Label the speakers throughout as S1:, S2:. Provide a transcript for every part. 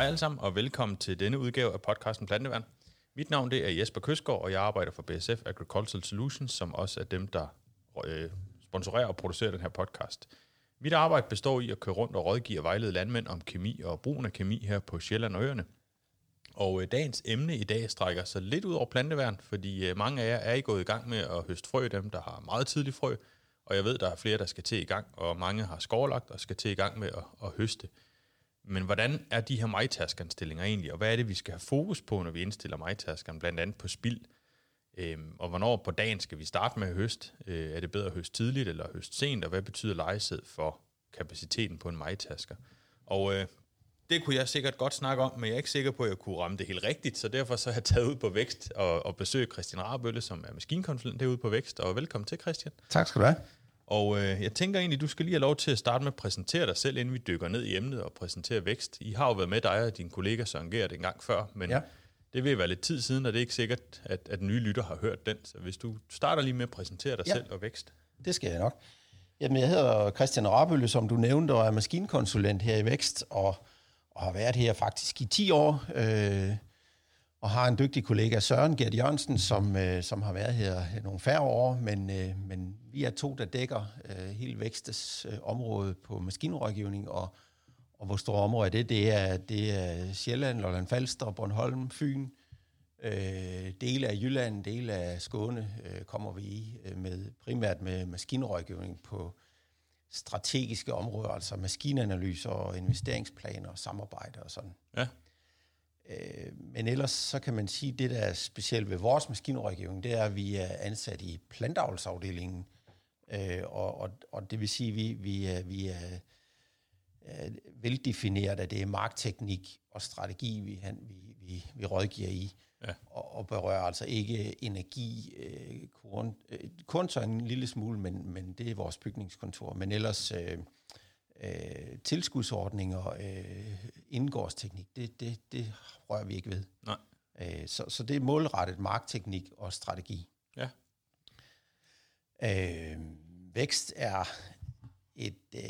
S1: Hej alle sammen, og velkommen til denne udgave af podcasten Planteværn. Mit navn det er Jesper Køsgaard, og jeg arbejder for BSF Agricultural Solutions, som også er dem, der øh, sponsorerer og producerer den her podcast. Mit arbejde består i at køre rundt og rådgive og vejlede landmænd om kemi og brugen af kemi her på Sjælland og Øerne. Og øh, dagens emne i dag strækker sig lidt ud over planteværn, fordi øh, mange af jer er I gået i gang med at høste frø, dem der har meget tidlig frø, og jeg ved, der er flere, der skal til i gang, og mange har skovlagt og skal til i gang med at, at høste. Men hvordan er de her majtaskerstillinger egentlig, og hvad er det, vi skal have fokus på, når vi indstiller majtaskeren, blandt andet på spild? Øhm, og hvornår på dagen skal vi starte med at høste? Øh, er det bedre at høste tidligt eller høste sent, og hvad betyder lejesæd for kapaciteten på en majtasker? Og øh, det kunne jeg sikkert godt snakke om, men jeg er ikke sikker på, at jeg kunne ramme det helt rigtigt, så derfor så har jeg taget ud på Vækst og, og besøgt Christian Rabølle, som er maskinkonsulent derude på Vækst, og velkommen til, Christian.
S2: Tak skal du have.
S1: Og øh, jeg tænker egentlig, du skal lige have lov til at starte med at præsentere dig selv, inden vi dykker ned i emnet og præsentere vækst. I har jo været med dig og din kollega Søren Gert en gang før, men ja. det vil være lidt tid siden, og det er ikke sikkert, at, at nye lytter har hørt den. Så hvis du starter lige med at præsentere dig ja. selv og vækst.
S2: det skal jeg nok. Jamen, jeg hedder Christian Rabølle, som du nævnte, og er maskinkonsulent her i Vækst, og, og har været her faktisk i 10 år. Øh, og har en dygtig kollega, Søren Gert Jørgensen, som, øh, som har været her øh, nogle færre år, men, øh, men vi er to, der dækker øh, hele vækstes øh, område på maskinrådgivning, og, og hvor store områder er det? Det er, det er Sjælland, Lolland Falster, Bornholm, Fyn, øh, dele af Jylland, dele af Skåne øh, kommer vi i, øh, med, primært med maskinrådgivning på strategiske områder, altså maskinanalyser og investeringsplaner og samarbejde og sådan. Ja. Øh, men ellers så kan man sige, at det, der er specielt ved vores maskinrådgivning, det er, at vi er ansat i plantavlsafdelingen, øh, og, og, og det vil sige, at vi, vi er, vi er, er veldefineret, at det er markteknik og strategi, vi, vi, vi, vi rådgiver i, ja. og, og berører altså ikke energi, øh, korn, øh, korn så en lille smule, men, men det er vores bygningskontor, men ellers... Øh, øh, tilskudsordninger, øh, indgårdsteknik, det, det, det rører vi ikke ved. Nej. Øh, så, så det er målrettet markteknik og strategi. Ja. Øh, Vækst er et, øh,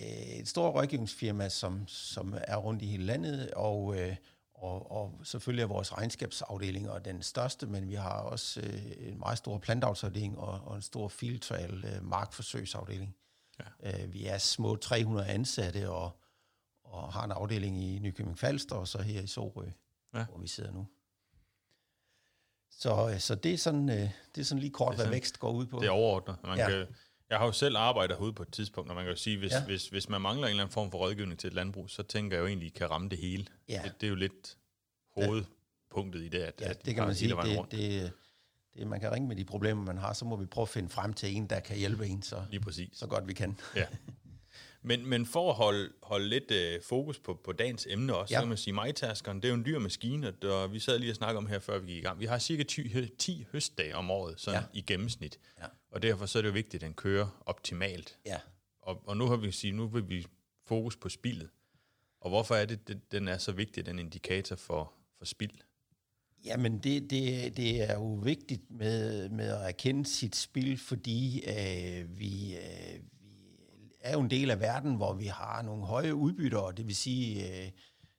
S2: et stort rådgivningsfirma, som, som er rundt i hele landet, og, øh, og, og selvfølgelig er vores regnskabsafdelinger den største, men vi har også øh, en meget stor plantavlsafdeling og, og en stor field trial øh, markforsøgsafdeling. Ja. Øh, vi er små 300 ansatte og, og har en afdeling i Nykøbing Falster og så her i Sorø, ja. hvor vi sidder nu. Så, øh, så det, er sådan, øh, det er sådan lige kort, sådan, hvad vækst går ud på.
S1: Det er overordnet. Man ja. kan, jeg har jo selv arbejdet herude på et tidspunkt, og man kan jo sige, hvis, ja. hvis, hvis man mangler en eller anden form for rådgivning til et landbrug, så tænker jeg jo egentlig, at I kan ramme det hele. Ja. Det, det er jo lidt hovedpunktet i det, at,
S2: ja,
S1: at
S2: det kan man sige. Det, det, det, man kan ringe med de problemer, man har, så må vi prøve at finde frem til en, der kan hjælpe en så,
S1: Lige præcis.
S2: så godt vi kan. Ja.
S1: Men, men for at holde, holde lidt øh, fokus på, på dagens emne også, ja. så kan man sige, majtaskeren, det er jo en dyr maskine, og vi sad lige og snakkede om her, før vi gik i gang. Vi har cirka 10, 10 høstdage om året, sådan ja. i gennemsnit. Ja. Og derfor så er det jo vigtigt, at den kører optimalt. Ja. Og, og nu har vi sige, nu vil vi fokus på spillet. Og hvorfor er det, det den er så vigtig, den indikator for, for spild?
S2: Jamen, det, det, det er jo vigtigt med, med at erkende sit spil, fordi øh, vi, øh, vi er jo en del af verden, hvor vi har nogle høje udbytter, og det vil sige, øh,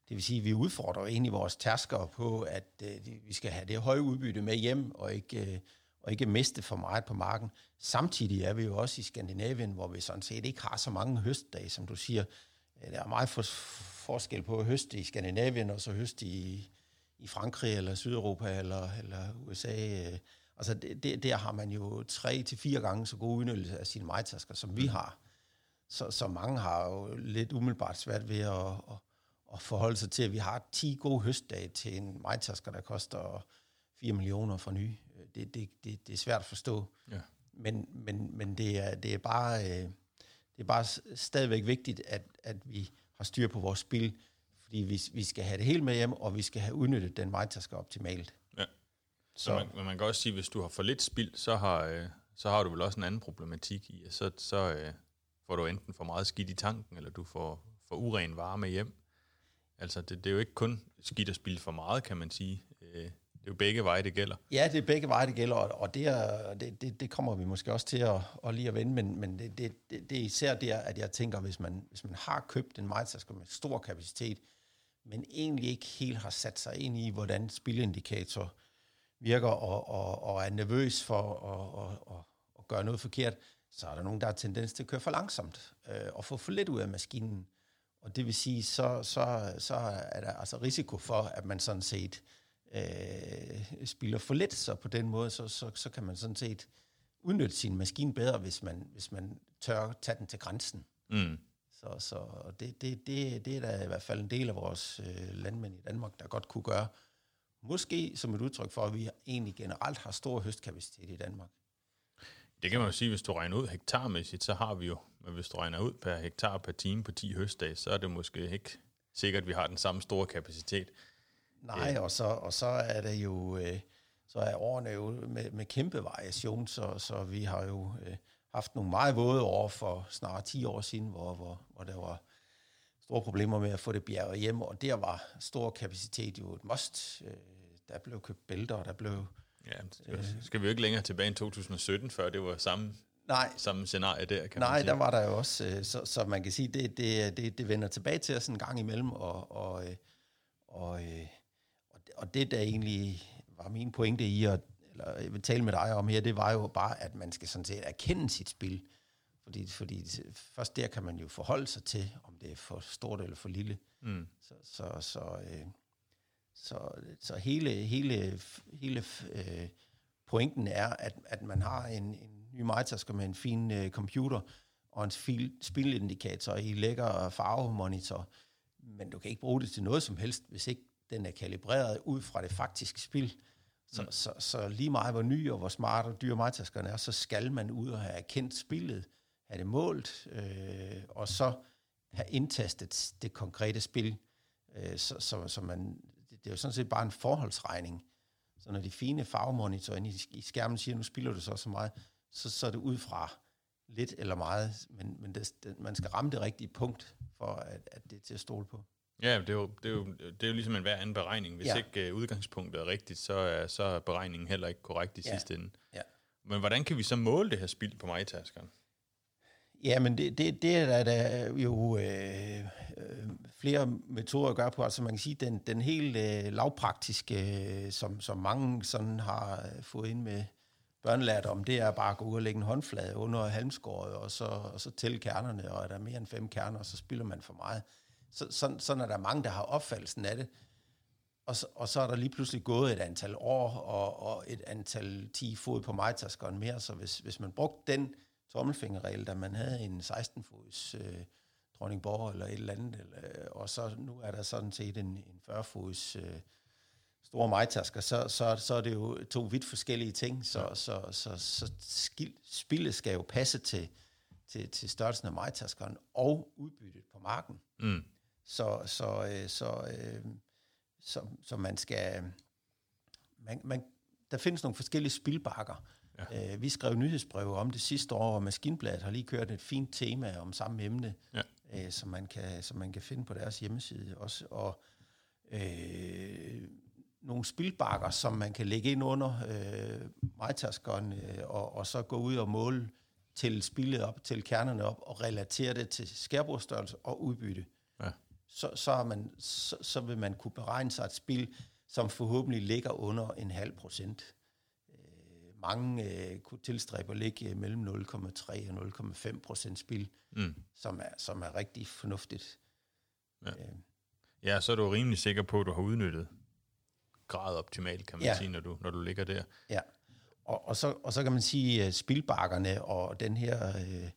S2: det vil sige at vi udfordrer egentlig vores tærskere på, at øh, vi skal have det høje udbytte med hjem, og ikke, øh, og ikke miste for meget på marken. Samtidig er vi jo også i Skandinavien, hvor vi sådan set ikke har så mange høstdage, som du siger. Øh, der er meget for, forskel på høst i Skandinavien, og så høst i i Frankrig eller Sydeuropa eller, eller USA. Øh, altså det, det, der har man jo tre til fire gange så god udnyttelse af sine majtasker, som vi har. Så, så mange har jo lidt umiddelbart svært ved at, at, at forholde sig til, at vi har 10 gode høstdage til en majtasker, der koster 4 millioner for ny. Det, det, det, det er svært at forstå. Ja. Men, men, men det, er, det, er bare, øh, det er bare stadigvæk vigtigt, at, at vi har styr på vores spil, fordi vi, vi skal have det hele med hjem, og vi skal have udnyttet den majtaske optimalt. Ja.
S1: Så. Så man, men man kan også sige, at hvis du har for lidt spild, så har, øh, så har du vel også en anden problematik i, så, så øh, får du enten for meget skidt i tanken, eller du får for uren varme hjem. Altså, det, det er jo ikke kun skidt at spille for meget, kan man sige. Øh, det er jo begge veje, det gælder.
S2: Ja, det er begge veje, det gælder, og det, er, det, det, det kommer vi måske også til at, at lige at vende, men, men det, det, det, det er især det, at jeg tænker, hvis man, hvis man har købt en majtaske med stor kapacitet, men egentlig ikke helt har sat sig ind i, hvordan spilindikator virker og, og, og er nervøs for at, at, at, at gøre noget forkert, så er der nogen, der har tendens til at køre for langsomt øh, og få for lidt ud af maskinen. Og det vil sige, så, så, så er der altså risiko for, at man sådan set øh, spiller for lidt, så på den måde, så, så, så kan man sådan set udnytte sin maskine bedre, hvis man, hvis man tør tage den til grænsen. Mm. Så, så det, det, det, det er da i hvert fald en del af vores øh, landmænd i Danmark, der godt kunne gøre. Måske som et udtryk for, at vi egentlig generelt har stor høstkapacitet i Danmark.
S1: Det kan man jo sige, hvis du regner ud hektarmæssigt, så har vi jo, men hvis du regner ud per hektar per time på 10 høstdage, så er det måske ikke sikkert, at vi har den samme store kapacitet.
S2: Nej, og så, og så er det jo, øh, så er årene jo med, med kæmpe variation, så, så vi har jo øh, haft nogle meget våde år for snart 10 år siden, hvor, hvor, hvor der var store problemer med at få det bjerget hjem, og der var stor kapacitet jo et must. Øh, der blev købt bælter, der blev...
S1: Ja, skal, skal vi jo ikke længere tilbage i 2017, før det var samme, nej, samme scenarie der,
S2: kan Nej, man sige. der var der jo også, øh, så, så man kan sige, det, det, det, det vender tilbage til os en gang imellem, og, og, øh, og, og, og det, der egentlig var min pointe i at eller jeg vil tale med dig om her, det var jo bare, at man skal sådan set erkende sit spil. Fordi, fordi først der kan man jo forholde sig til, om det er for stort eller for lille. Mm. Så, så, så, øh, så, så hele, hele, hele øh, pointen er, at, at man har en, en ny majtasker med en fin øh, computer og en fil, spilindikator i lækker farvemonitor, men du kan ikke bruge det til noget som helst, hvis ikke den er kalibreret ud fra det faktiske spil. Så, mm. så, så lige meget hvor ny og hvor smart og dyr majtaskerne er, så skal man ud og have erkendt spillet, have det målt, øh, og så have indtastet det konkrete spil, øh, så, så, så man, det, det er jo sådan set bare en forholdsregning. Så når de fine farvemonitorer inde i, i skærmen siger, nu spiller du så så meget, så, så er det ud fra lidt eller meget, men, men det, det, man skal ramme det rigtige punkt, for at, at det er til at stole på.
S1: Ja, det er jo, det er jo, det er jo ligesom en hver anden beregning. Hvis ja. ikke uh, udgangspunktet er rigtigt, så er, så er beregningen heller ikke korrekt i ja. sidste ende. Ja. Men hvordan kan vi så måle det her spild på majtaskeren?
S2: Ja, men det, det, det er der jo øh, øh, flere metoder at gøre på. Altså man kan sige, den, den helt øh, lavpraktiske, øh, som, som mange sådan har fået ind med børnelærdom, det er bare at gå ud og lægge en håndflade under halmskåret, og så, og så tælle kernerne, og er der mere end fem kerner, så spiller man for meget. Så, sådan er der mange, der har opfattelsen af det. Og så, og så er der lige pludselig gået et antal år, og, og et antal 10 fod på majtaskeren mere, så hvis, hvis man brugte den tommelfingerregel, da man havde en 16-fods øh, dronningborg eller et eller andet, eller, og så nu er der sådan set en, en 40-fods øh, store majtasker, så, så, så er det jo to vidt forskellige ting, så, ja. så, så, så, så spillet skal jo passe til, til, til størrelsen af majtaskeren og udbyttet på marken. Mm. Så, så, øh, så, øh, så, så man skal... Man, man, der findes nogle forskellige spilbakker. Ja. Øh, vi skrev nyhedsbreve om det sidste år, og Maskinbladet har lige kørt et fint tema om samme emne, ja. øh, som, man kan, som man kan finde på deres hjemmeside også. Og øh, nogle spilbakker, som man kan lægge ind under øh, majtaskeren, øh, og, og så gå ud og måle til spillet op, til kernerne op, og relatere det til skærbordstørrelse og udbytte så, så, man, så, så vil man kunne beregne sig et spil, som forhåbentlig ligger under en halv procent. Øh, mange øh, kunne tilstræbe at ligge mellem 0,3 og 0,5 procent spil, mm. som, er, som er rigtig fornuftigt.
S1: Ja. Øh. ja, så er du rimelig sikker på, at du har udnyttet grad optimalt, kan man ja. sige, når du, når du ligger der.
S2: Ja, og, og, så, og så kan man sige, at spilbakkerne og den her øh,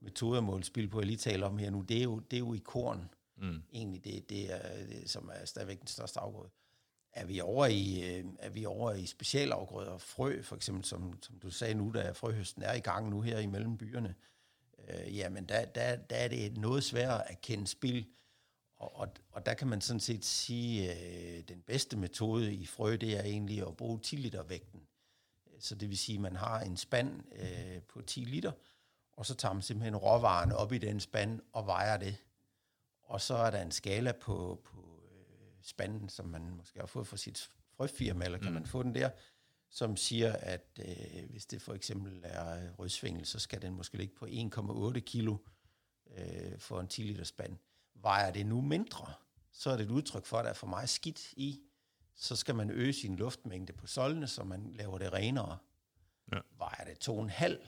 S2: metode spil på, jeg lige taler om her nu, det er jo, det er jo i korn. Mm. Egentlig det, det, er, det, som er stadigvæk den største afgrøde. Er vi over i, øh, er vi over i specialafgrøder, frø for eksempel, som, som du sagde nu, da frøhøsten er i gang nu her imellem byerne, øh, jamen der, der, der er det noget sværere at kende spil, og, og, og der kan man sådan set sige, at øh, den bedste metode i frø, det er egentlig at bruge 10 liter vægten. Så det vil sige, at man har en spand øh, på 10 liter, og så tager man simpelthen råvarerne op i den spand og vejer det. Og så er der en skala på, på øh, spanden, som man måske har fået fra sit frøfirma, eller kan mm. man få den der, som siger, at øh, hvis det for eksempel er rødsvingel, så skal den måske ligge på 1,8 kilo øh, for en 10 liter spand. Vejer det nu mindre, så er det et udtryk for, at der er for meget skidt i. Så skal man øge sin luftmængde på solene, så man laver det renere.
S1: Ja.
S2: Vejer det to og en halv,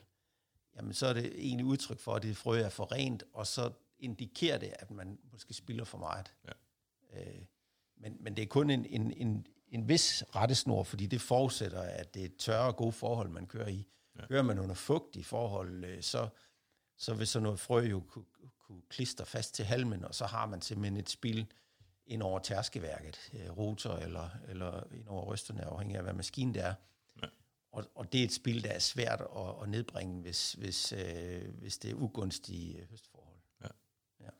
S2: jamen så er det egentlig udtryk for, at det frø er for rent, og så indikerer det, at man måske spilder for meget.
S1: Ja.
S2: Øh, men, men det er kun en, en, en, en vis rettesnor, fordi det forudsætter, at det er tørre og gode forhold, man kører i. Ja. Kører man under fugtige forhold, øh, så, så vil sådan noget frø jo kunne, kunne klistre fast til halmen, og så har man simpelthen et spil ind over tærskeværket, øh, rotor eller, eller ind over rysterne, afhængig af hvad maskinen det er.
S1: Ja.
S2: Og, og det er et spil, der er svært at, at nedbringe, hvis, hvis, øh, hvis det er ugunstige høstforhold.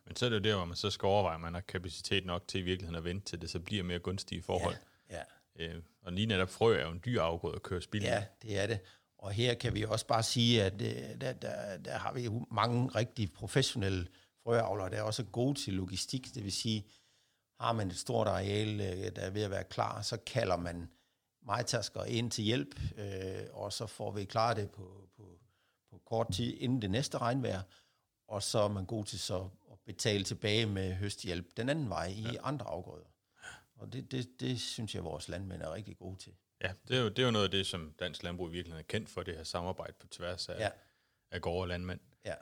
S1: Men så er det jo der, hvor man så skal overveje, at man har kapacitet nok til i virkeligheden at vente til det, så bliver mere gunstige forhold.
S2: Ja, ja.
S1: Øh, og lige netop frø er jo en dyr afgrøde at køre spil.
S2: Ja, det er det. Og her kan vi også bare sige, at øh, der, der, der har vi mange rigtig professionelle frøavlere, der er også gode til logistik. Det vil sige, har man et stort areal, øh, der er ved at være klar, så kalder man majtasker ind til hjælp, øh, og så får vi klaret det på, på, på kort tid inden det næste regnvejr, og så er man god til så betale tilbage med høsthjælp den anden vej i ja. andre afgrøder. Og det, det, det synes jeg, vores landmænd er rigtig gode til.
S1: Ja, det er, jo, det er jo noget af det, som dansk landbrug virkelig er kendt for, det her samarbejde på tværs af,
S2: Ja.
S1: af gårde og landmænd.
S2: Ja,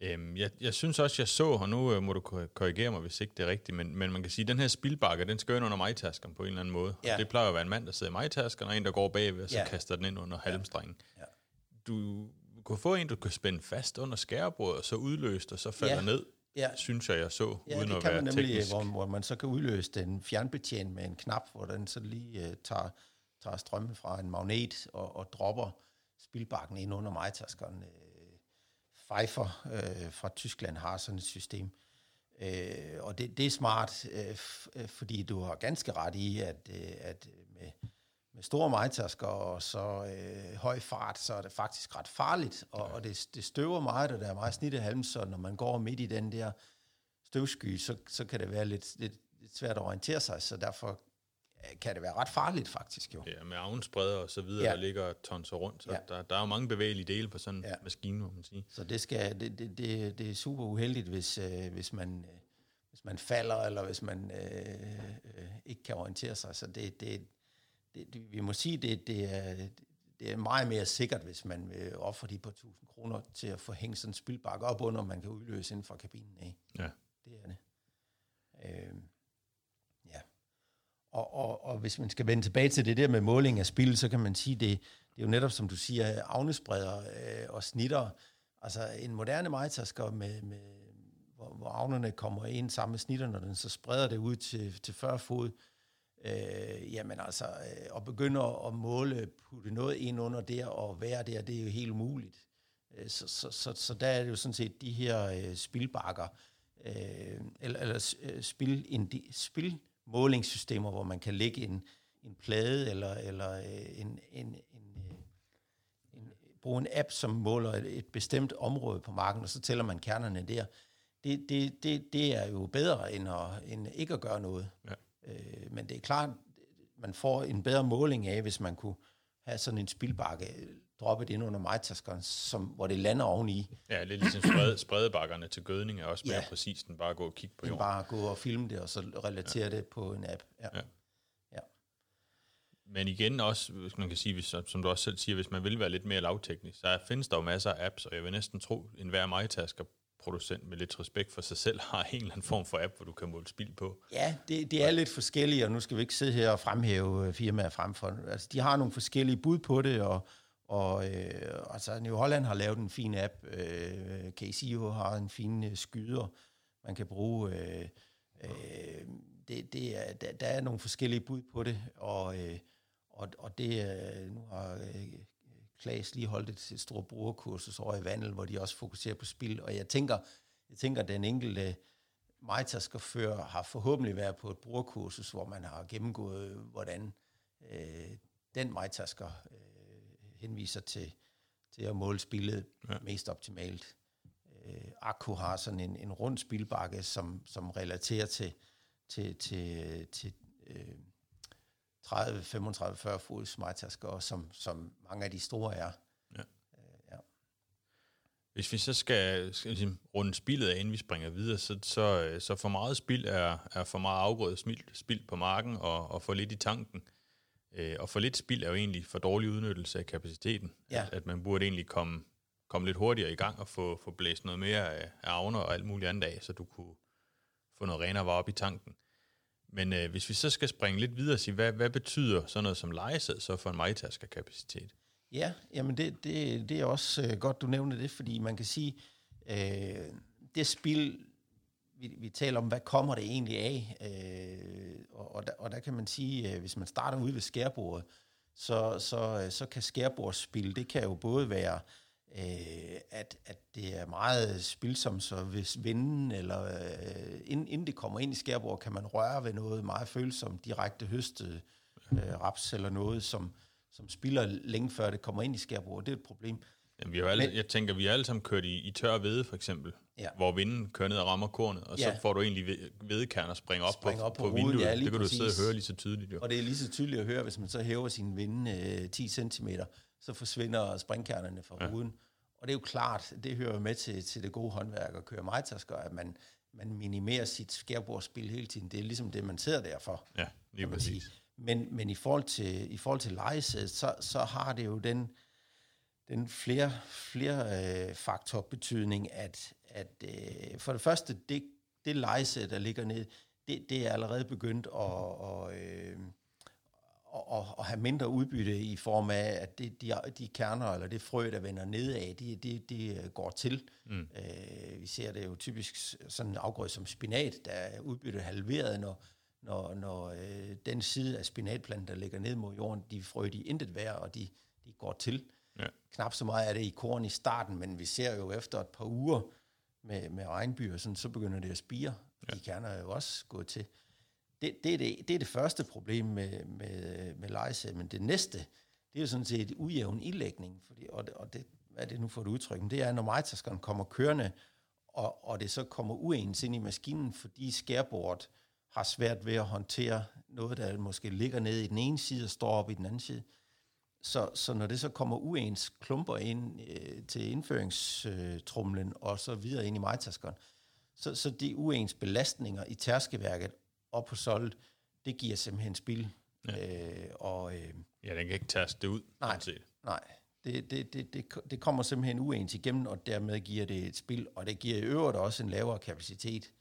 S1: Øhm, jeg, jeg synes også, jeg så, og nu øh, må du kor- korrigere mig, hvis ikke det er rigtigt, men, men man kan sige, at den her spilbakke, den skal ind under majtaskeren på en eller anden måde.
S2: Ja.
S1: Og det plejer at være en mand, der sidder i majtaskeren, og en, der går bagved, og så
S2: Ja.
S1: kaster den ind under halmstrengen.
S2: ja.
S1: Du kunne få en, du kan spænde fast under skærebordet, og så udløst, og så falder
S2: Ja.
S1: ned,
S2: Ja.
S1: synes jeg, jeg så,
S2: Ja,
S1: uden
S2: det
S1: at
S2: kan
S1: være
S2: man nemlig,
S1: teknisk.
S2: hvor, hvor man så kan udløse den fjernbetjent med en knap, hvor den så lige uh, tager, tager strømmen fra en magnet og, og dropper spildbakken ind under majtaskeren. Uh, Pfeiffer uh, fra Tyskland har sådan et system. Uh, og det, det er smart, uh, f- uh, fordi du har ganske ret i, at, uh, at med, med store majtasker og så øh, høj fart, så er det faktisk ret farligt, og, og det, det støver meget, og der er meget snitte halm, så når man går midt i den der støvsky, så, så kan det være lidt, lidt, lidt svært at orientere sig, så derfor øh, kan det være ret farligt faktisk jo.
S1: Ja, med avnspreder og så videre,
S2: Ja.
S1: der ligger tonser rundt. Så
S2: Ja.
S1: der, der er jo mange bevægelige dele på sådan en
S2: Ja.
S1: maskine, må man sige.
S2: Så det, skal, det, det, det, det er super uheldigt, hvis, øh, hvis, man, øh, hvis man falder, eller hvis man øh, øh, ikke kan orientere sig. Så det, det, det, det, vi må sige, det, det, er, det er meget mere sikkert, hvis man vil ofre de par tusind kroner til at få hængt sådan en spildbakke op under, man kan udløse inden fra kabinen af.
S1: Ja.
S2: Det er det. Øh, ja. Og, og, og hvis man skal vende tilbage til det der med måling af spil, så kan man sige, det, det er jo netop, som du siger, avnesbreder øh, og snitter. Altså en moderne majtasker, med, med, hvor, hvor avnerne kommer ind sammen med snitterne, og den så spreder det ud til, til 40 fod, øh, Øh, jamen altså, øh, og begynder at måle, putte noget ind under der og være der, det er jo helt umuligt. Øh, Så, så, så, så der er det jo sådan set de her øh, spilbakker, øh, eller, eller øh, spil, indi, spilmålingssystemer, hvor man kan lægge en, en plade eller, eller øh, en, en, en, øh, en, bruge en app, som måler et, et bestemt område på marken, og så tæller man kernerne der. Det, det, det, det er jo bedre end, at, end ikke at gøre noget.
S1: Ja.
S2: Øh, men det er klart, man får en bedre måling af, hvis man kunne have sådan en spildbakke droppet ind under majtaskeren, som, hvor det lander oveni,
S1: Ja, lidt ligesom spred, spredebakkerne til gødning er også mere
S2: Ja.
S1: præcist end bare at gå og kigge på jorden.
S2: bare at gå og filme det, og så relatere ja. det på en app. Ja.
S1: Ja.
S2: Ja.
S1: Men igen også, hvis man kan sige, hvis, som du også selv siger, hvis man vil være lidt mere lavteknisk, så findes der jo masser af apps, og jeg vil næsten tro, en hver majtasker producent med lidt respekt for sig selv har en eller anden form for app, hvor du kan måle spild på.
S2: Ja, det, det er lidt forskelligt, og nu skal vi ikke sidde her og fremhæve øh, firmaer frem for. Altså, de har nogle forskellige bud på det, og, og øh, altså, New Holland har lavet en fin app, øh, KCO har en fin øh, skyder, man kan bruge. Øh, øh, det, det er, der, der er nogle forskellige bud på det, og, øh, og, og det øh, nu har øh, Klaas lige holdt et, et stort brugerkursus over i Vandel, hvor de også fokuserer på spil, og jeg tænker, jeg tænker, at den enkelte Majtaskafør har forhåbentlig været på et brugerkursus, hvor man har gennemgået, hvordan øh, den Majtasker øh, henviser til, til at måle spillet ja. mest optimalt. Øh, Akku har sådan en, en rund spilbakke, som, som relaterer til, til, til, til øh, 30, 35, 40 fods Majtasker, som, som mange af de store er.
S1: Ja.
S2: Øh, ja.
S1: Hvis vi så skal, skal ligesom runde spillet af, inden vi springer videre, så, så, øh, så for meget spild er, er for meget afgrødet spild, spild på marken og, og for lidt i tanken. Øh, og for lidt spild er jo egentlig for dårlig udnyttelse af kapaciteten.
S2: Ja.
S1: At, at man burde egentlig komme, komme lidt hurtigere i gang og få, få blæst noget mere af, af avner og alt muligt andet af, så du kunne få noget renere var op i tanken. Men øh, hvis vi så skal springe lidt videre og sige, hvad, hvad betyder sådan noget som lejesæd så for en majtasker-kapacitet?
S2: Ja, jamen det, det, det er også øh, godt, du nævner det, fordi man kan sige, øh, det spil, vi, vi taler om, hvad kommer det egentlig af? Øh, og, og, der, og der kan man sige, øh, hvis man starter ude ved skærbordet, så, så, øh, så kan skærbordsspil, det kan jo både være, øh, at, at det er meget spilsomt, så hvis vinden, eller øh, inden, inden det kommer ind i skærbordet, kan man røre ved noget meget følsomt, direkte høstet øh, raps eller noget, som, som spiller længe før det kommer ind i skærbordet. Det er et problem.
S1: Jamen, vi har alle,
S2: Men-
S1: jeg tænker, vi har alle sammen kørt i, i tør hvede, for eksempel,
S2: Ja.
S1: hvor vinden kører ned og rammer kornet, og så
S2: Ja.
S1: får du egentlig ve- hvedekerner springe op
S2: Springer
S1: på,
S2: op på
S1: på
S2: hovedet,
S1: vinduet.
S2: ja,
S1: det kan du
S2: præcis.
S1: sidde og høre lige så tydeligt. Jo.
S2: Og det er lige så tydeligt at høre, hvis man så hæver sin vinde øh, 10 cm, så forsvinder springkernerne fra
S1: Ja.
S2: ruden. Og det er jo klart, det hører jo med til, til det gode håndværk at køre majtasker, at man, man minimerer sit skærbordsspil hele tiden. Det er ligesom det, man sidder der for.
S1: Ja, lige
S2: man sige.
S1: præcis.
S2: Men, men i forhold til, i forhold til lejesædet, så, så har det jo den, den flere, flere øh, faktor betydning, at, at øh, for det første, det, det lejesæt, der ligger ned, det, det er allerede begyndt at, og, øh, at, at, at have mindre udbytte i form af, at det, de, de kerner, eller det frø, der vender nedad, de, de, de går til. Mm. Øh, vi ser det jo typisk sådan en afgrøde som spinat, der er udbyttet halveret, når, når, når øh, den side af spinatplanten, der ligger ned mod jorden, de frø, de intet værd, og de, de går til.
S1: Ja.
S2: Knap så meget er det i korn i starten, men vi ser jo efter et par uger med, med regnbyer, sådan, så begynder det at spire. Ja. De kerner er jo også gået til. Det, det, er det, det er det første problem med, med, med lejesæd, men det næste, det er jo sådan set ujævn ilægning, fordi, og, det, og det, hvad er det nu for et udtryk, men det er, når majtaskeren kommer kørende, og, og det så kommer uens ind i maskinen, fordi skærbordet har svært ved at håndtere noget, der måske ligger nede i den ene side og står op i den anden side. Så, så når det så kommer uens klumper ind øh, til indføringstrumlen øh, og så videre ind i majtaskeren, så, så de uens belastninger i tærskeværket op på soldet, det giver simpelthen spil. Ja. Øh, og, øh,
S1: Ja, den kan ikke taste det ud.
S2: Nej. Nej, det, det, det, det, det kommer simpelthen uens igennem, og dermed giver det et spil, og det giver i øvrigt også en lavere kapacitet.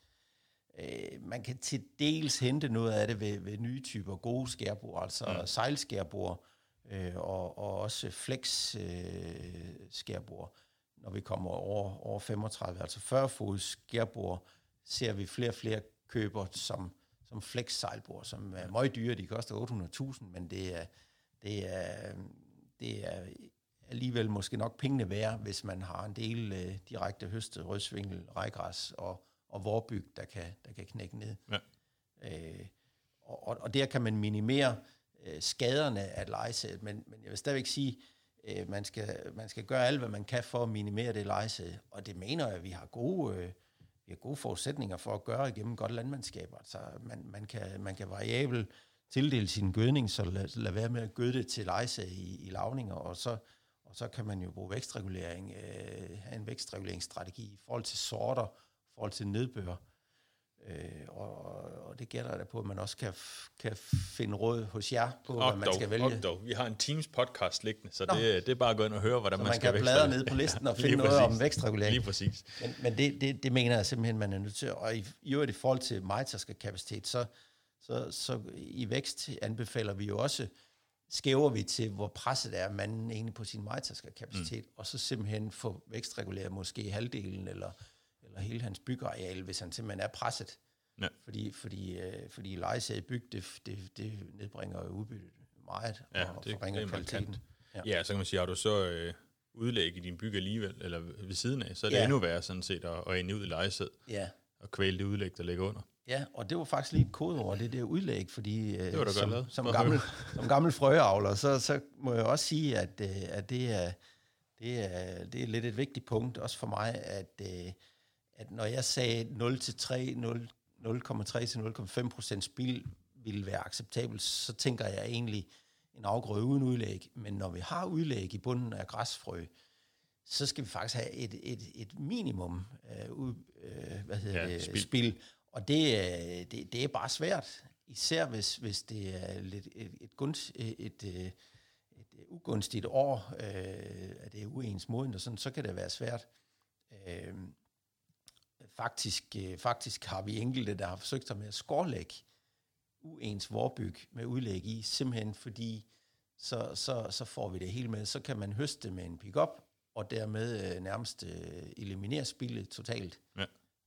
S2: Øh, man kan til dels hente noget af det ved, ved nye typer gode skærbord, altså mm. sejlskærbord, øh, og, og også flex øh, skærbord. Når vi kommer over, over 35, altså 40 fods skærbord, ser vi flere og flere køber som, som flex sejlbord, som er meget dyre. De koster 800.000, men det er, det er, det er alligevel måske nok pengene værd, hvis man har en del øh, direkte høstet rødsvingel, rejgræs og, og vorbyg, der kan, der kan knække ned.
S1: Ja.
S2: Øh, og, og, og der kan man minimere øh, skaderne af lejesædet, men, men jeg vil stadigvæk sige, øh, man, skal, man skal gøre alt, hvad man kan for at minimere det lejesæd, og det mener jeg, at vi har gode, øh, vi har gode forudsætninger for at gøre igennem godt landmandskab. Altså, man, man, kan, man kan variabel tildele sin gødning, så lad, lad være med at gøde det til lejse i, i lavninger, og så, og så kan man jo bruge vækstregulering, øh, have en vækstreguleringsstrategi i forhold til sorter, i forhold til nedbør. Øh, og, og det gælder der på, at man også kan, kan finde råd hos jer på, hvad
S1: Og
S2: man
S1: dog,
S2: skal vælge.
S1: og dog. Vi har en Teams podcast liggende, så
S2: Nå.
S1: det, det er bare at gå ind og høre, hvordan
S2: Så
S1: man,
S2: man
S1: skal
S2: kan bladre ned på listen og finde noget
S1: præcis.
S2: om vækstregulering.
S1: Lige præcis.
S2: Men, men det, det, det mener jeg simpelthen, man er nødt til. Og i, i øvrigt i forhold til majtasker-kapacitet, så, så, så i vækst anbefaler vi jo også, skæver vi til, hvor presset er manden egentlig på sin majtasker-kapacitet, mm. og så simpelthen få vækstreguleret måske halvdelen eller, eller hele hans byggeareal, hvis han simpelthen er presset.
S1: Ja.
S2: Fordi, fordi, øh, fordi lejesag byg, det, det, det nedbringer jo udbyttet meget
S1: Ja,
S2: og
S1: det,
S2: forringer
S1: det
S2: kvaliteten. Ja.
S1: Ja. så kan man sige, har du så øh, udlæg i din bygge alligevel, eller ved siden af, så er det
S2: Ja.
S1: endnu værre sådan set at, at ende ud i lejesæd
S2: Ja,
S1: og kvæle det udlæg, der ligger under.
S2: Ja, og det var faktisk lige et kodeord, det der udlæg, fordi øh,
S1: godt
S2: som, som, gammel, som gammel frøavler, så, så må jeg også sige, at, øh, at det, er, det, er, det er lidt et vigtigt punkt, også for mig, at, øh, at når jeg sagde 0-3, 0 0,3 til 0,5 procent spil ville være acceptabelt, så tænker jeg egentlig en afgrøde uden udlæg. Men når vi har udlæg i bunden af græsfrø, så skal vi faktisk have et, et, et minimum øh, øh, hvad hedder
S1: Ja,
S2: det,
S1: spil.
S2: spil. Og det, øh, det, det er bare svært, især hvis, hvis det er lidt et, et, gunst, et, et, øh, et ugunstigt år, øh, at det er uens moden, og sådan, så kan det være svært. Øh, faktisk, øh, faktisk har vi enkelte, der har forsøgt sig med at skårlægge uens vorbyg med udlæg i, simpelthen fordi så, så, så får vi det hele med. Så kan man høste med en pickup, og dermed øh, nærmest øh, eliminere spillet totalt.
S1: Ja.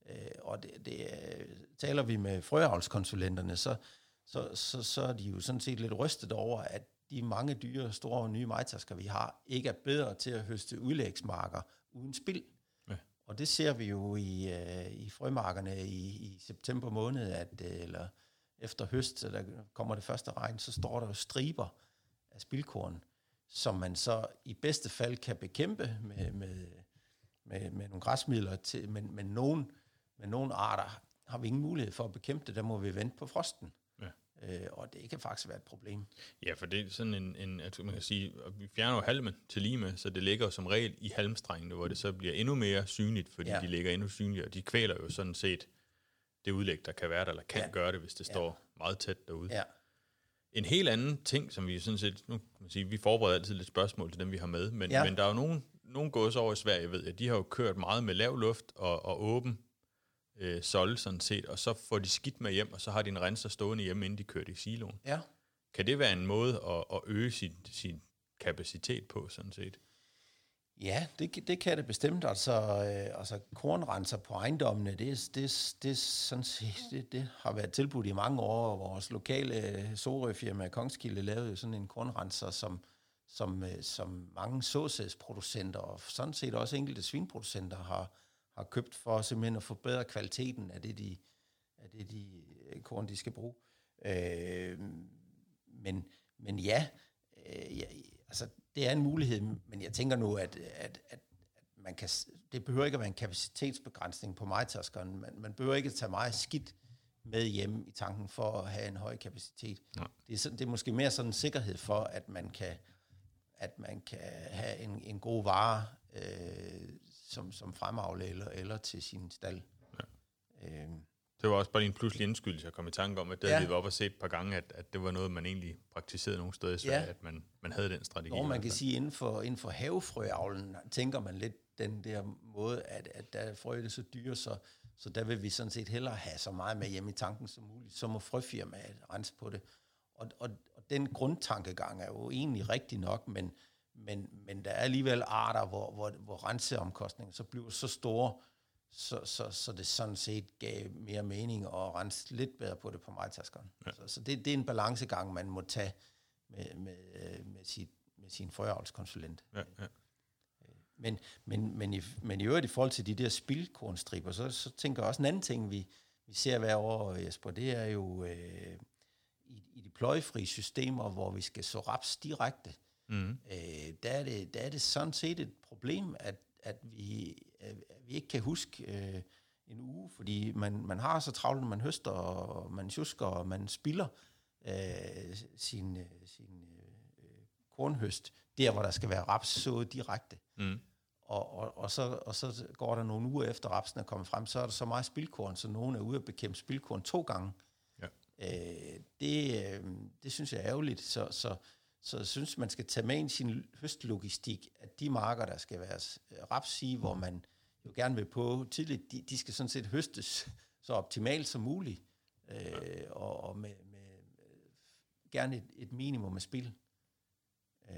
S2: Øh, og det, det øh, taler vi med frøavlskonsulenterne, så, så, så, så er de jo sådan set lidt rystet over, at de mange dyre, store nye majtasker, vi har, ikke er bedre til at høste udlægsmarker uden spild. Og det ser vi jo i, øh, i frømarkerne i, i september måned, at, øh, eller efter høst, så der kommer det første regn, så står der jo striber af spildkorn, som man så i bedste fald kan bekæmpe med, med, med, med nogle græsmidler, til, men, men, nogen, men nogle arter har vi ingen mulighed for at bekæmpe det, der må vi vente på frosten. Øh, og det kan faktisk være et problem.
S1: Ja, for det er sådan en, en at man kan sige, at vi fjerner jo halmen til lige med, så det ligger som regel i halmstrengene, hvor det så bliver endnu mere synligt, fordi ja. De ligger endnu synligere, og de kvæler jo sådan set det udlæg, der kan være der, eller kan ja. Gøre det, hvis det
S2: Ja.
S1: står meget tæt derude.
S2: Ja,
S1: En helt anden ting, som vi sådan set, nu kan man sige, vi forbereder altid lidt spørgsmål til dem, vi har med, men. Ja. men der er jo nogen, nogen gås over i Sverige, ved jeg, de har jo kørt meget med lav luft og, og åben øh, solde sådan set, og så får de skidt med hjem, og så har de en renser stående hjemme, inden de kører det i siloen.
S2: ja.
S1: Kan det være en måde at, at øge sin, sin kapacitet på, sådan set?
S2: Ja, det, det kan det bestemt. Altså, øh, altså kornrenser på ejendommene, det, det, det, sådan set, det, det har været tilbudt i mange år. Vores lokale Sorø-firma Kongskilde lavede sådan en kornrenser, som, som, øh, som mange såsædsproducenter og sådan set også enkelte svinproducenter har, har købt for simpelthen at forbedre kvaliteten af det, de, af det, de øh, korn, de skal bruge. Øh, men, men ja, øh, ja, altså det er en mulighed, men jeg tænker nu, at, at, at, man kan, det behøver ikke at være en kapacitetsbegrænsning på majtaskeren. Man, man behøver ikke at tage meget skidt med hjem i tanken for at have en høj kapacitet.
S1: Nej.
S2: Det, er, sådan, det er måske mere sådan en sikkerhed for, at man kan, at man kan have en, en god vare øh, som, som fremavle eller, eller til sin stald. Ja. Øh,
S1: Det var også bare en pludselig indskydelse, jeg kom i tanke om, at det
S2: Ja.
S1: havde vi op og set et par gange, at, at det var noget, man egentlig praktiserede nogle steder i Sverige,
S2: Ja.
S1: at man, man havde den strategi. I
S2: man kan sige, inden for, inden for havefrøavlen, tænker man lidt den der måde, at, at der er frøet så dyre, så, så der vil vi sådan set hellere have så meget med hjemme i tanken som muligt. Så må frøfirmaet rense på det. Og, og, og den grundtankegang er jo egentlig rigtig nok, men, men, men der er alligevel arter, hvor, hvor, hvor renseomkostningen så bliver så store, så, så, så det sådan set gav mere mening at rense lidt bedre på det på majtaskeren. Ja. Så, så det, det er en balancegang, man må tage med, med, med, sit, med sin frøavlskonsulent.
S1: Ja, ja.
S2: Men, men, men, i, men i øvrigt i forhold til de der spildkornstriber, så, så tænker jeg også en anden ting, vi, vi ser hver år, Jesper, det er jo øh, i, i de pløjefri systemer, hvor vi skal så raps direkte,
S1: Mm.
S2: øh, der, er det, der er det sådan set et problem, at, at, vi, at vi ikke kan huske øh, en uge, fordi man, man har så travlt, man høster, og man tjusker, og man spilder øh, sin, sin øh, kornhøst, der hvor der skal være raps sået direkte.
S1: Mm.
S2: Og, og, og, så, og så går der nogle uger efter rapsen er kommet frem, så er der så meget spildkorn, så nogen er ude at bekæmpe spildkorn to gange.
S1: Ja.
S2: Øh, det, øh, det synes jeg er ærgerligt, så, så, så jeg synes, man skal tage med ind i sin høstlogistik, at de marker, der skal være øh, raps i, hvor man jo gerne vil på tidligt, de, de skal sådan set høstes så optimalt som muligt, øh, og, og med, med, med gerne et, et minimum af spil. Øh,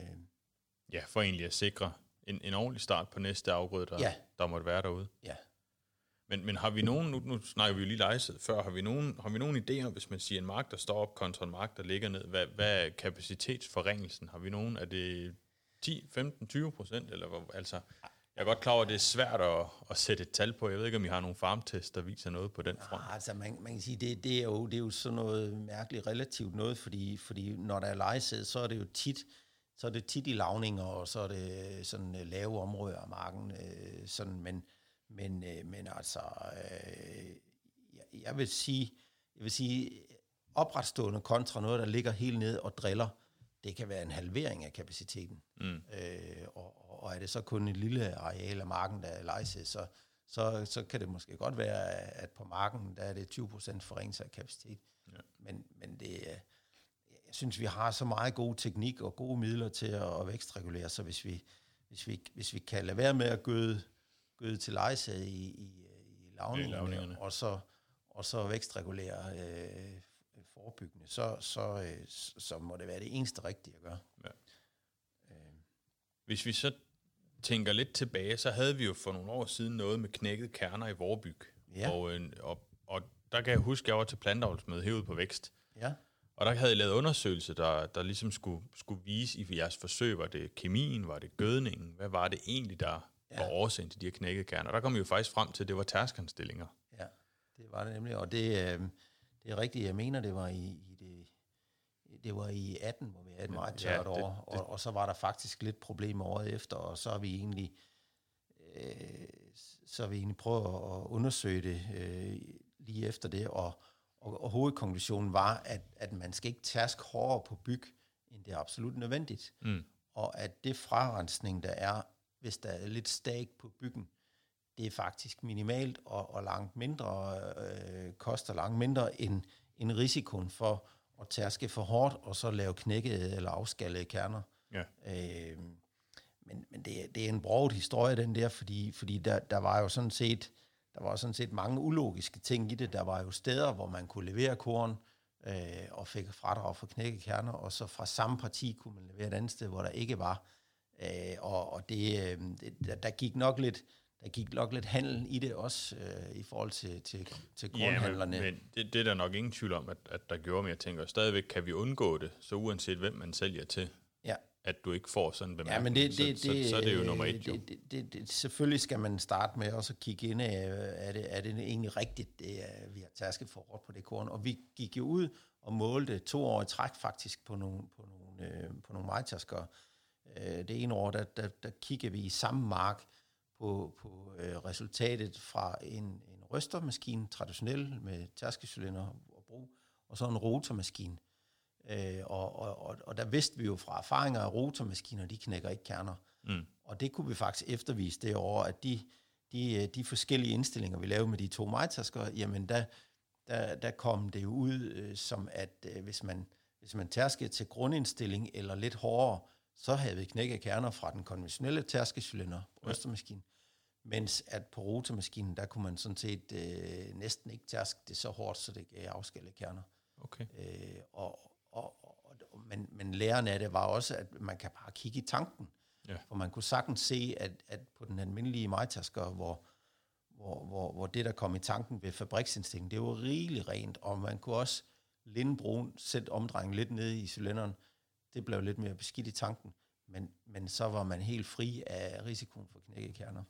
S1: ja, for egentlig at sikre en, en ordentlig start på næste afgrøde, der,
S2: Ja.
S1: der måtte være derude.
S2: ja.
S1: Men, men har vi nogen, nu, nu snakker vi jo lige lejset før, har vi nogen, har vi nogen idéer, hvis man siger en mark, der står op kontra en mark, der ligger ned? Hvad, hvad er kapacitetsforringelsen? Har vi nogen? Er det 10, 15, 20 procent? Eller altså, jeg er godt klar over, at det er svært at, at sætte et tal på. Jeg ved ikke, om I har nogle farmtest, der viser noget på den front.
S2: Ja, altså man, man kan sige, det, det, er jo, det er jo sådan noget mærkeligt relativt noget, fordi, fordi når der er lejesæd, så er det jo tit, så er det tit i lavninger, og så er det sådan øh, lave områder af marken. Øh, sådan, men, men, øh, men altså, øh, jeg, jeg vil sige, jeg vil sige, opretstående kontra noget, der ligger helt ned og driller, det kan være en halvering af kapaciteten. Mm. Øh, og, og er det så kun et lille areal af marken, der er lejse, så, så, så kan det måske godt være, at på marken, der er det 20% forringelse af kapacitet. Ja. Men, men det, jeg synes, vi har så meget god teknik og gode midler til at, at vækstregulere, så hvis vi, hvis vi, hvis vi kan lade være med at gøde, gøde til lejse i, i, i lavningerne, og så, og så vækstregulere øh, forebyggende, så, så, øh, så må det være det eneste rigtige at gøre. Ja.
S1: Øh. Hvis vi så tænker lidt tilbage, så havde vi jo for nogle år siden noget med knækket kerner i Vorbyg. Ja. Og, øh, og, og der kan jeg huske, at jeg var til plantavlsmøde herude på Vækst. Ja. Og der havde I lavet undersøgelser, der, der ligesom skulle, skulle vise i jeres forsøg, var det kemien, var det gødningen, hvad var det egentlig, der ja. var årsagen til de her knækkede kerner? Og der kom vi jo faktisk frem til, at det var tærskanstillinger.
S2: Ja, det var det nemlig, og det, øh, det er rigtigt, jeg mener, det var i, i det, det var i 18, hvor vi havde et meget tørt ja, det, år, og, og så var der faktisk lidt problemer året efter, og så har vi egentlig, øh, så har vi egentlig prøvet at undersøge det øh, lige efter det, og, og, og hovedkonklusionen var, at, at man skal ikke tærske hårdere på byg, end det er absolut nødvendigt. Mm. Og at det frarensning, der er, hvis der er lidt stag på byggen, det er faktisk minimalt og, og langt mindre, øh, koster langt mindre end, end risikoen for at tærske for hårdt, og så lave knækkede eller afskallede kerner. Ja. Øh, men men det, det er en broget historie, den der, fordi, fordi der, der var jo sådan set der var sådan set mange ulogiske ting i det. Der var jo steder, hvor man kunne levere korn øh, og fik fradrag for knækkekerner, og så fra samme parti kunne man levere et andet sted, hvor der ikke var. Øh, og og det, øh, det, der gik nok lidt der gik nok lidt handel i det også øh, i forhold til, til, til kornhandlerne.
S1: Ja, men, men det, det er der nok ingen tvivl om, at, at der gjorde, men jeg tænker stadigvæk, kan vi undgå det, så uanset hvem man sælger til, ja. at du ikke får sådan en bemærkning, ja, men det, det, så, det, så, så, er det jo nummer et jo.
S2: Det, det, det, det, selvfølgelig skal man starte med også at kigge ind af, er det, er det egentlig rigtigt, det er, vi har tasket for råd på det korn, og vi gik jo ud og målte to år i træk faktisk på nogle, på nogle, øh, på nogle majtasker. Øh, det ene år, der, der, der kiggede vi i samme mark, på, på øh, resultatet fra en, en rystermaskine, traditionel med tærskecylinder og brug, og så en rotormaskine. Øh, og, og, og der vidste vi jo fra erfaringer af rotormaskiner, de knækker ikke kerner. Mm. Og det kunne vi faktisk eftervise det år, at de, de, øh, de forskellige indstillinger, vi lavede med de to majtasker, jamen der, der, der kom det jo ud øh, som, at øh, hvis man, hvis man tærskede til grundindstilling eller lidt hårdere, så havde vi knækket kerner fra den konventionelle tærskecylinder, rystermaskine. Mens at på rotormaskinen, der kunne man sådan set øh, næsten ikke tærske det så hårdt, så det gav afskallede kerner. Okay. Øh, og, og, og, men, men læren af det var også, at man kan bare kigge i tanken. Ja. For man kunne sagtens se, at, at på den almindelige majtasker, hvor, hvor, hvor, hvor det, der kom i tanken ved fabriksindstilling, det var rigeligt rent, og man kunne også lindbrun sætte omdrejningen lidt ned i cylinderen. Det blev lidt mere beskidt i tanken, men, men så var man helt fri af risikoen for knækkekerner.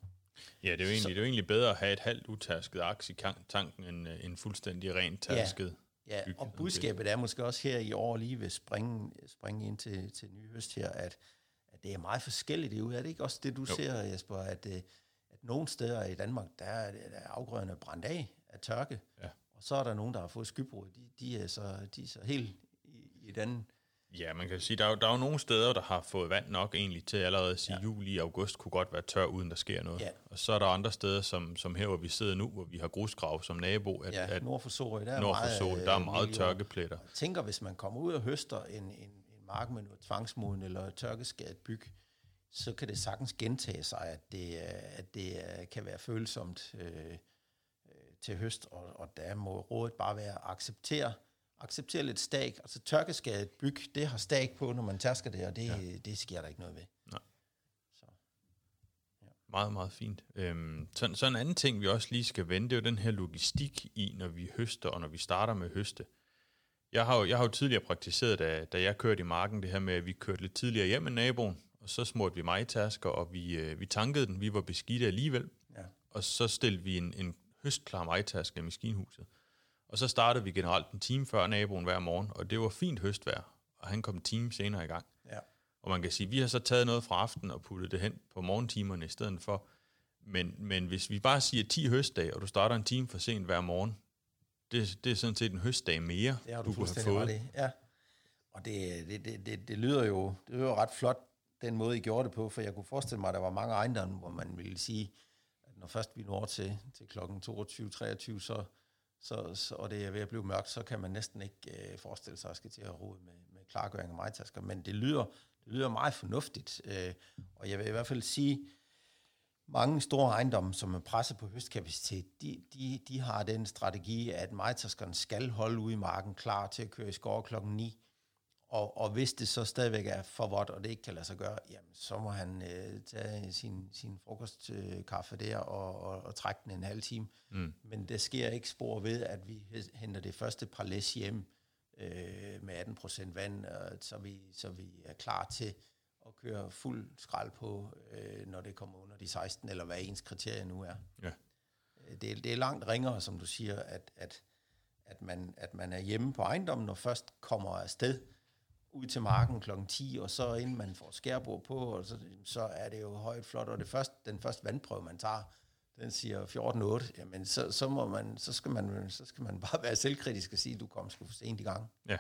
S1: Ja, det er jo egentlig, så, det er jo egentlig bedre at have et halvt utærsket aks i tanken, end øh, en fuldstændig rent tærsket.
S2: Ja, ja og budskabet er måske også her i år lige ved springe, springe ind til, til ny høst her, at, at det er meget forskelligt derude. Er det ikke også det, du jo. ser, Jesper, at, øh, at nogle steder i Danmark, der er, der er afgrøderne brændt af af tørke, ja. og så er der nogen, der har fået skybrud. De, de, er, så, de er så helt i, i et andet
S1: Ja, man kan sige, der er, der er jo nogle steder, der har fået vand nok egentlig til allerede at sige, ja. juli og august kunne godt være tør, uden der sker noget. Ja. Og så er der andre steder, som, som her, hvor vi sidder nu, hvor vi har grusgrav som nabo.
S2: At, ja, at nord for Sorø, der
S1: er nord for Sorø, der er meget øh, tørkepletter.
S2: Jeg tænker, hvis man kommer ud og høster en, en, en mark med noget tvangsmoden eller tørkeskadet byg, så kan det sagtens gentage sig, at det, at det kan være følsomt øh, øh, til høst, og, og der må rådet bare være at acceptere, acceptere lidt stag. Altså tørkeskadet byg, det har stag på, når man tærsker det, og det, ja. det sker der ikke noget ved. Nej.
S1: Så. Ja. Meget, meget fint. Øhm, så, så en anden ting, vi også lige skal vende, det er jo den her logistik i, når vi høster, og når vi starter med høste. Jeg har jo, jeg har jo tidligere praktiseret, da, da jeg kørte i marken, det her med, at vi kørte lidt tidligere hjem med naboen, og så smurte vi majtasker, og vi, øh, vi tankede den. Vi var beskidte alligevel. Ja. Og så stillede vi en, en høstklar majtaske i maskinhuset. Og så startede vi generelt en time før naboen hver morgen, og det var fint høstvejr, og han kom en time senere i gang. Ja. Og man kan sige, at vi har så taget noget fra aftenen og puttet det hen på morgentimerne i stedet for. Men, men hvis vi bare siger 10 høstdage, og du starter en time for sent hver morgen, det, det er sådan set en høstdag mere,
S2: det har du, du kunne have fået. Det. Ja. Og det, det, det, det, det, lyder jo det lyder ret flot, den måde, I gjorde det på, for jeg kunne forestille mig, at der var mange ejendomme, hvor man ville sige, at når først vi når til, til klokken 22-23, så, så, så, og det er ved at blive mørkt, så kan man næsten ikke øh, forestille sig, at skal til at rode med, med klargøring af majtasker. Men det lyder, det lyder meget fornuftigt, øh, og jeg vil i hvert fald sige, mange store ejendomme, som er presset på høstkapacitet, de, de, de har den strategi, at majtaskerne skal holde ude i marken klar til at køre i skov klokken 9. Og, og hvis det så stadigvæk er for vådt, og det ikke kan lade sig gøre, jamen, så må han øh, tage sin, sin frokostkaffe der og, og, og trække den en halv time. Mm. Men det sker ikke spor ved, at vi henter det første par læs hjem øh, med 18% vand, øh, så, vi, så vi er klar til at køre fuld skrald på, øh, når det kommer under de 16, eller hvad ens kriterie nu er. Ja. Øh, det, det er langt ringere, som du siger, at, at, at, man, at man er hjemme på ejendommen, og først kommer afsted ud til marken kl. 10, og så inden man får skærbord på, og så, så er det jo højt flot, og det første, den første vandprøve, man tager, den siger 14-8, jamen så, så, må man, så, skal man, så skal man bare være selvkritisk og sige, at du kom sgu for sent i gang. Ja.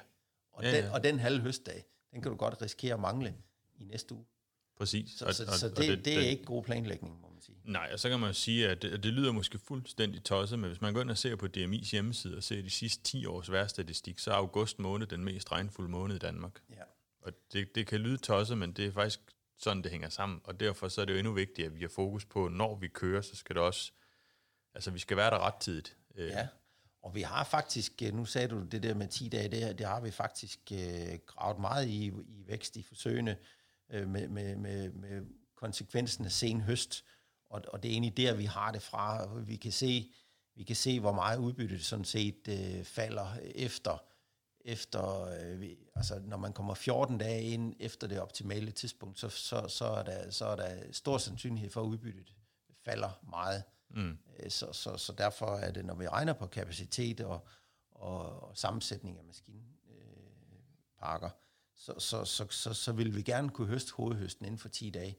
S2: Og, ja, den, ja. og den halve høstdag, den kan du godt risikere at mangle i næste uge.
S1: Præcis.
S2: Så, og, så, og, så det, og det, det er ikke god planlægning, må man sige.
S1: Nej, og så kan man jo sige, at det, det lyder måske fuldstændig tosset, men hvis man går ind og ser på DMI's hjemmeside og ser de sidste 10 års værstatistik, så er august måned den mest regnfulde måned i Danmark. Ja. Og det, det kan lyde tosset, men det er faktisk sådan, det hænger sammen. Og derfor så er det jo endnu vigtigt, at vi har fokus på, når vi kører, så skal det også, altså vi skal være der ret tidigt.
S2: Øh. Ja, og vi har faktisk, øh, nu sagde du det der med 10 dage, det, det har vi faktisk øh, gravet meget i, i vækst i forsøgene øh, med, med, med, med konsekvensen af sen høst. Og, og det er egentlig der, vi har det fra. Vi kan se, vi kan se hvor meget udbytte sådan set øh, falder efter, efter øh, altså når man kommer 14 dage ind efter det optimale tidspunkt, så, så, så, er, der, så er der stor sandsynlighed for, at udbyttet falder meget. Mm. Øh, så, så, så derfor er det, når vi regner på kapacitet og, og, og sammensætning af maskinparker, øh, så, så, så, så, så vil vi gerne kunne høste hovedhøsten inden for 10 dage.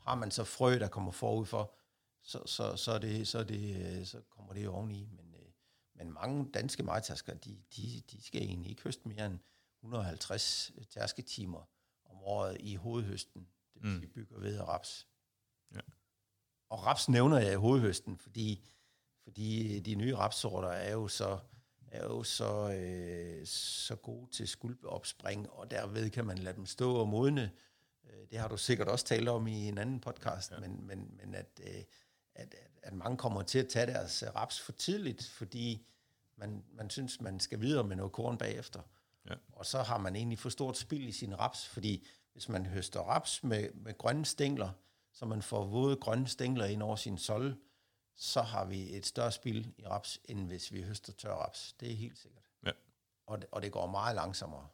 S2: Har man så frø, der kommer forud for, så, så, så, det, så, det, så kommer det jo oveni. Men, øh, men mange danske majtasker, de, de, de skal egentlig ikke høste mere end 150 tærsketimer om året i hovedhøsten. Det vil mm. sige bygger ved og raps. Ja. Og raps nævner jeg i hovedhøsten, fordi, fordi de nye rapsorter er jo så er jo så, øh, så gode til skuldopspring, og derved kan man lade dem stå og modne. Øh, det har du sikkert også talt om i en anden podcast, ja. men, men, men at, øh, at, at, mange kommer til at tage deres raps for tidligt, fordi man, man synes, man skal videre med noget korn bagefter. Ja. Og så har man egentlig for stort spil i sin raps, fordi hvis man høster raps med, med grønne stængler, så man får våde grønne stængler ind over sin sol, så har vi et større spil i raps, end hvis vi høster tør raps. Det er helt sikkert. Ja. Og, det, og det går meget langsommere.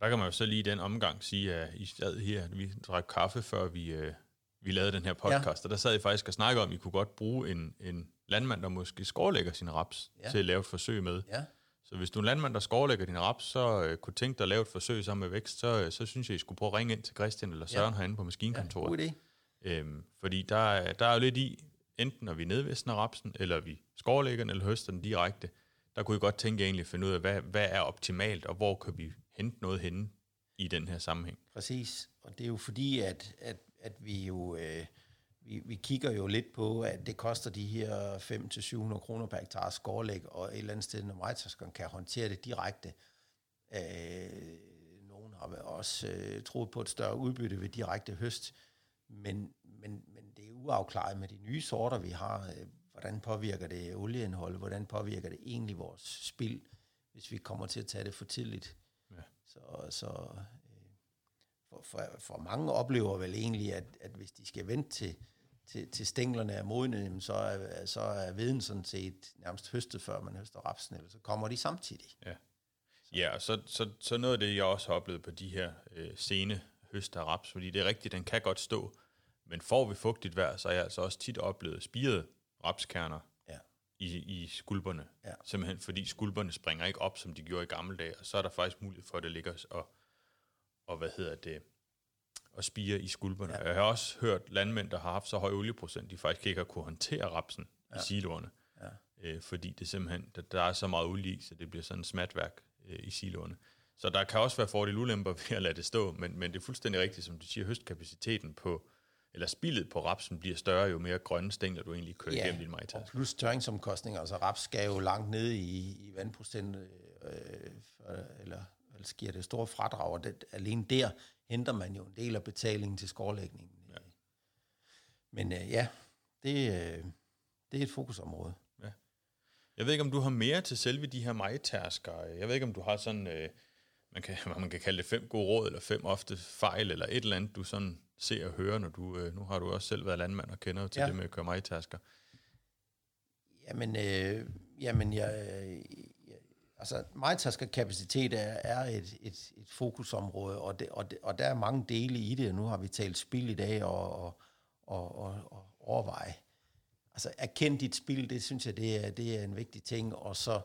S1: Der kan man jo så lige i den omgang sige, at I sad her, vi drak kaffe, før vi, øh, vi lavede den her podcast, ja. og der sad I faktisk og snakkede om, at I kunne godt bruge en, en landmand, der måske skårlægger sin raps, ja. til at lave et forsøg med. Ja. Så hvis du er en landmand, der skårlægger din raps, så øh, kunne tænke dig at lave et forsøg sammen med vækst, så, øh, så synes jeg, I skulle prøve at ringe ind til Christian eller Søren ja. herinde på maskinkontoret. Ja, god idé. Øhm, fordi der, der er jo lidt i, enten når vi nedvisner rapsen, eller vi skårlægger den, eller høster den direkte, der kunne jeg godt tænke egentlig at finde ud af, hvad, hvad er optimalt, og hvor kan vi hente noget henne i den her sammenhæng.
S2: Præcis, og det er jo fordi, at, at, at vi jo... Øh, vi, vi kigger jo lidt på, at det koster de her 5-700 kroner per hektar skårlæg, og et eller andet sted, når majtaskeren kan håndtere det direkte. Øh, nogen har også øh, troet på et større udbytte ved direkte høst, men, men, men det er uafklaret med de nye sorter, vi har. Øh, hvordan påvirker det olieindholdet? Hvordan påvirker det egentlig vores spil, hvis vi kommer til at tage det for tidligt? Ja. Så, så øh, for, for, for mange oplever vel egentlig, at, at hvis de skal vente til, til, til stænglerne er modne, så er, så er viden sådan set nærmest høstet, før man høster rapsen, eller så kommer de samtidig.
S1: Ja, ja så, så, så noget af det, jeg også har oplevet på de her øh, sene høster af raps, fordi det er rigtigt, den kan godt stå, men får vi fugtigt vejr, så er jeg altså også tit oplevet spirede rapskerner ja. i, i skulperne. Ja. Simpelthen fordi skulperne springer ikke op, som de gjorde i gamle dage, og så er der faktisk mulighed for, at det ligger og, og hvad hedder det, og spire i skulperne. Ja. Jeg har også hørt landmænd, der har haft så høj olieprocent, de faktisk ikke har kunne håndtere rapsen ja. i siloerne. Ja. Øh, fordi det simpelthen, der, der er så meget olie i, så det bliver sådan et smatværk øh, i siloerne. Så der kan også være fordele ulemper ved at lade det stå, men, men det er fuldstændig rigtigt, som du siger, høstkapaciteten på, eller spillet på rapsen bliver større, jo mere grønne stængler du egentlig kører ja, igennem din majtaske.
S2: plus tørringsomkostninger, altså raps skal jo langt ned i, i vandprocent, øh, eller, eller giver det store fradrag, og det, alene der henter man jo en del af betalingen til skårlægningen. Ja. Men øh, ja, det, øh, det er et fokusområde. Ja.
S1: Jeg ved ikke, om du har mere til selve de her majtærsker. Jeg ved ikke, om du har sådan, øh, man, kan, man kan kalde det fem gode råd, eller fem ofte fejl, eller et eller andet, du sådan ser og hører, når du, øh, nu har du også selv været landmand og kender til ja. det med at køre majtærsker.
S2: Jamen, øh, jamen jeg, jeg, altså majtærskerkapacitet er, er et, et, et fokusområde, og, det, og, det, og der er mange dele i det, nu har vi talt spil i dag, og, og, og, og, og overveje altså erkend dit spil, det synes jeg, det er, det er en vigtig ting, og så,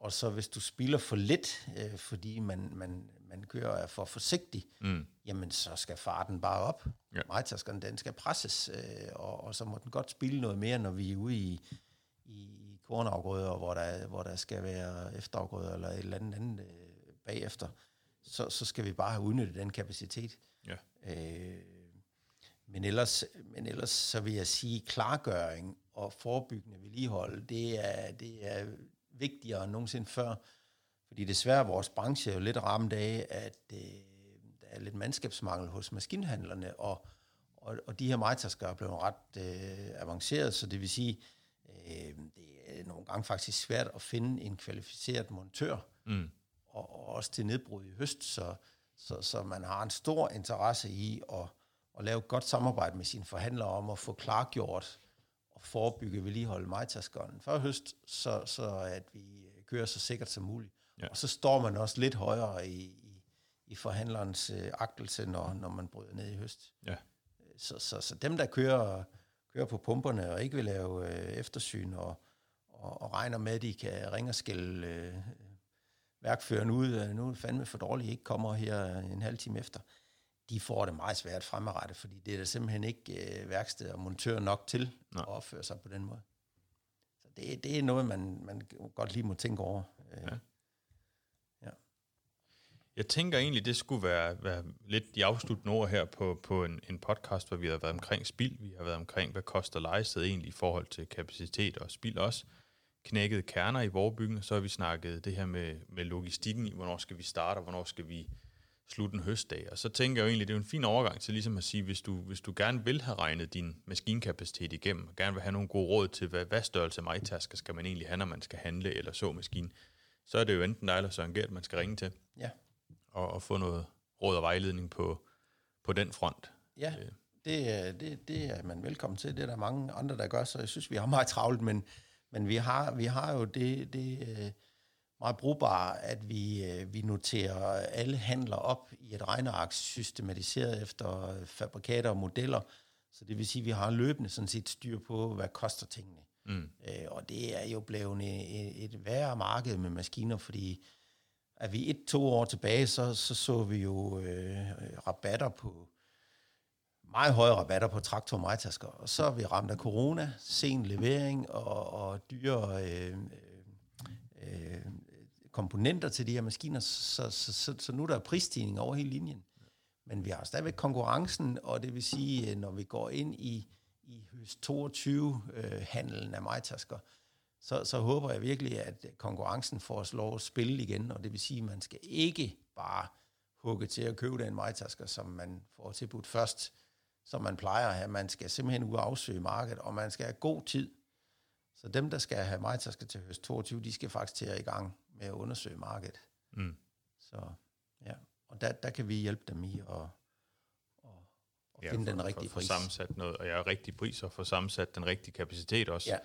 S2: og så hvis du spiller for lidt, øh, fordi man, man, man kører er for forsigtig, mm. jamen så skal farten bare op. Ja. Majtaskeren, den skal presses, øh, og, og så må den godt spille noget mere, når vi er ude i, i kornafgrøder, hvor der, hvor der skal være efterafgrøder eller et eller andet, andet øh, bagefter, så, så skal vi bare have udnyttet den kapacitet. Ja. Øh, men ellers, men ellers så vil jeg sige, klargøring og forebyggende vedligehold, det er, det er vigtigere end nogensinde før. Fordi desværre vores branche er jo lidt ramt af, at øh, der er lidt mandskabsmangel hos maskinhandlerne, og, og, og de her majtasker er blevet ret øh, avanceret, så det vil sige, øh, det er nogle gange faktisk svært at finde en kvalificeret montør, mm. og, og også til nedbrud i høst, så, så, så man har en stor interesse i at, at lave et godt samarbejde med sine forhandlere om at få klargjort, at forebygge vedligeholde majtaskeren før høst, så, så at vi kører så sikkert som muligt. Ja. Og så står man også lidt højere i, i, i forhandlerens øh, agtelse, når, når man bryder ned i høst. Ja. Så, så, så dem, der kører, kører på pumperne og ikke vil lave øh, eftersyn og, og, og regner med, at de kan ringe og skælde øh, værkføren ud, øh, nu er fandme for dårligt, ikke kommer her en halv time efter, de får det meget svært fremadrettet, fordi det er der simpelthen ikke øh, værksted og montør nok til Nej. at opføre sig på den måde. Så det, det er noget, man, man godt lige må tænke over. Øh, ja.
S1: ja. Jeg tænker egentlig, det skulle være, være lidt de afsluttende ord her på, på en, en podcast, hvor vi har været omkring spil, vi har været omkring, hvad koster lejested egentlig i forhold til kapacitet og spil også, knækket kerner i vores og så har vi snakket det her med, med logistikken i, hvornår skal vi starte, og hvornår skal vi slutte en høstdag. Og så tænker jeg jo egentlig, det er en fin overgang til ligesom at sige, hvis du, hvis du gerne vil have regnet din maskinkapacitet igennem, og gerne vil have nogle gode råd til, hvad, hvad størrelse majtasker skal man egentlig have, når man skal handle eller så maskinen, så er det jo enten dig eller Søren Gert, man skal ringe til. Ja. Og, og få noget råd og vejledning på, på den front.
S2: Ja, øh. det, det, det er man velkommen til. Det er der mange andre, der gør, så jeg synes, vi har meget travlt, men, men vi, har, vi har jo det, det øh, meget brugbare, at vi, øh, vi noterer alle handler op i et regneark systematiseret efter fabrikater og modeller. Så det vil sige, at vi har løbende sådan set styr på, hvad koster tingene. Mm. Øh, og det er jo blevet et, et værre marked med maskiner, fordi at vi et-to år tilbage, så, så så vi jo øh, rabatter på, meget høje rabatter på traktor og majtasker. Og så er vi ramt af corona, sen levering og, og dyre øh, øh, komponenter til de her maskiner, så, så, så, så nu er der prisstigning over hele linjen. Men vi har stadigvæk konkurrencen, og det vil sige, øh, når vi går ind i, i høst 22-handelen øh, af majtasker, så, så håber jeg virkelig, at konkurrencen får os lov at spille igen, og det vil sige, at man skal ikke bare hugge til at købe den majtasker, som man får tilbudt først, som man plejer at have. Man skal simpelthen ud og afsøge markedet, og man skal have god tid. Så dem, der skal have majtasker til høst 22, de skal faktisk til at i gang med at undersøge markedet. Mm. Så ja, og der, der kan vi hjælpe dem i at, at, ja, finde for, den rigtige for, for
S1: pris. sammensat noget, og ja, rigtig pris, og få sammensat den rigtige kapacitet også. Ja.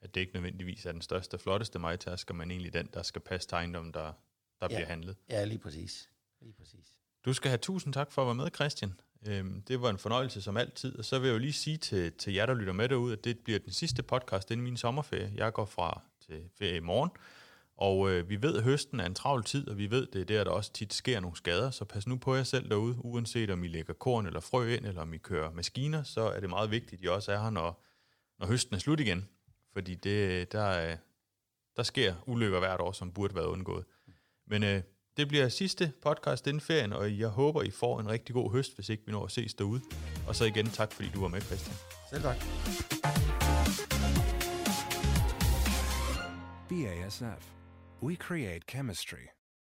S1: At det ikke nødvendigvis er den største og flotteste majtasker, men egentlig den, der skal passe til ejendommen, der, der ja. bliver handlet.
S2: Ja, lige præcis. lige præcis.
S1: Du skal have tusind tak for at være med, Christian. Øhm, det var en fornøjelse som altid, og så vil jeg jo lige sige til, til jer, der lytter med derude, at det bliver den sidste podcast inden min sommerferie. Jeg går fra til ferie i morgen, og øh, vi ved, at høsten er en travl tid, og vi ved, det er der, der også tit sker nogle skader, så pas nu på jer selv derude, uanset om I lægger korn eller frø ind, eller om I kører maskiner, så er det meget vigtigt, at I også er her, når, når høsten er slut igen. Fordi det, der, der sker ulykker hvert år, som burde være undgået. Men øh, Det bliver sidste podcast inden ferien, og jeg håber, I får en rigtig god høst, hvis ikke vi når at ses derude. Og så igen tak, fordi du var med, Christian.
S2: Selv tak.
S3: BASF. We create chemistry.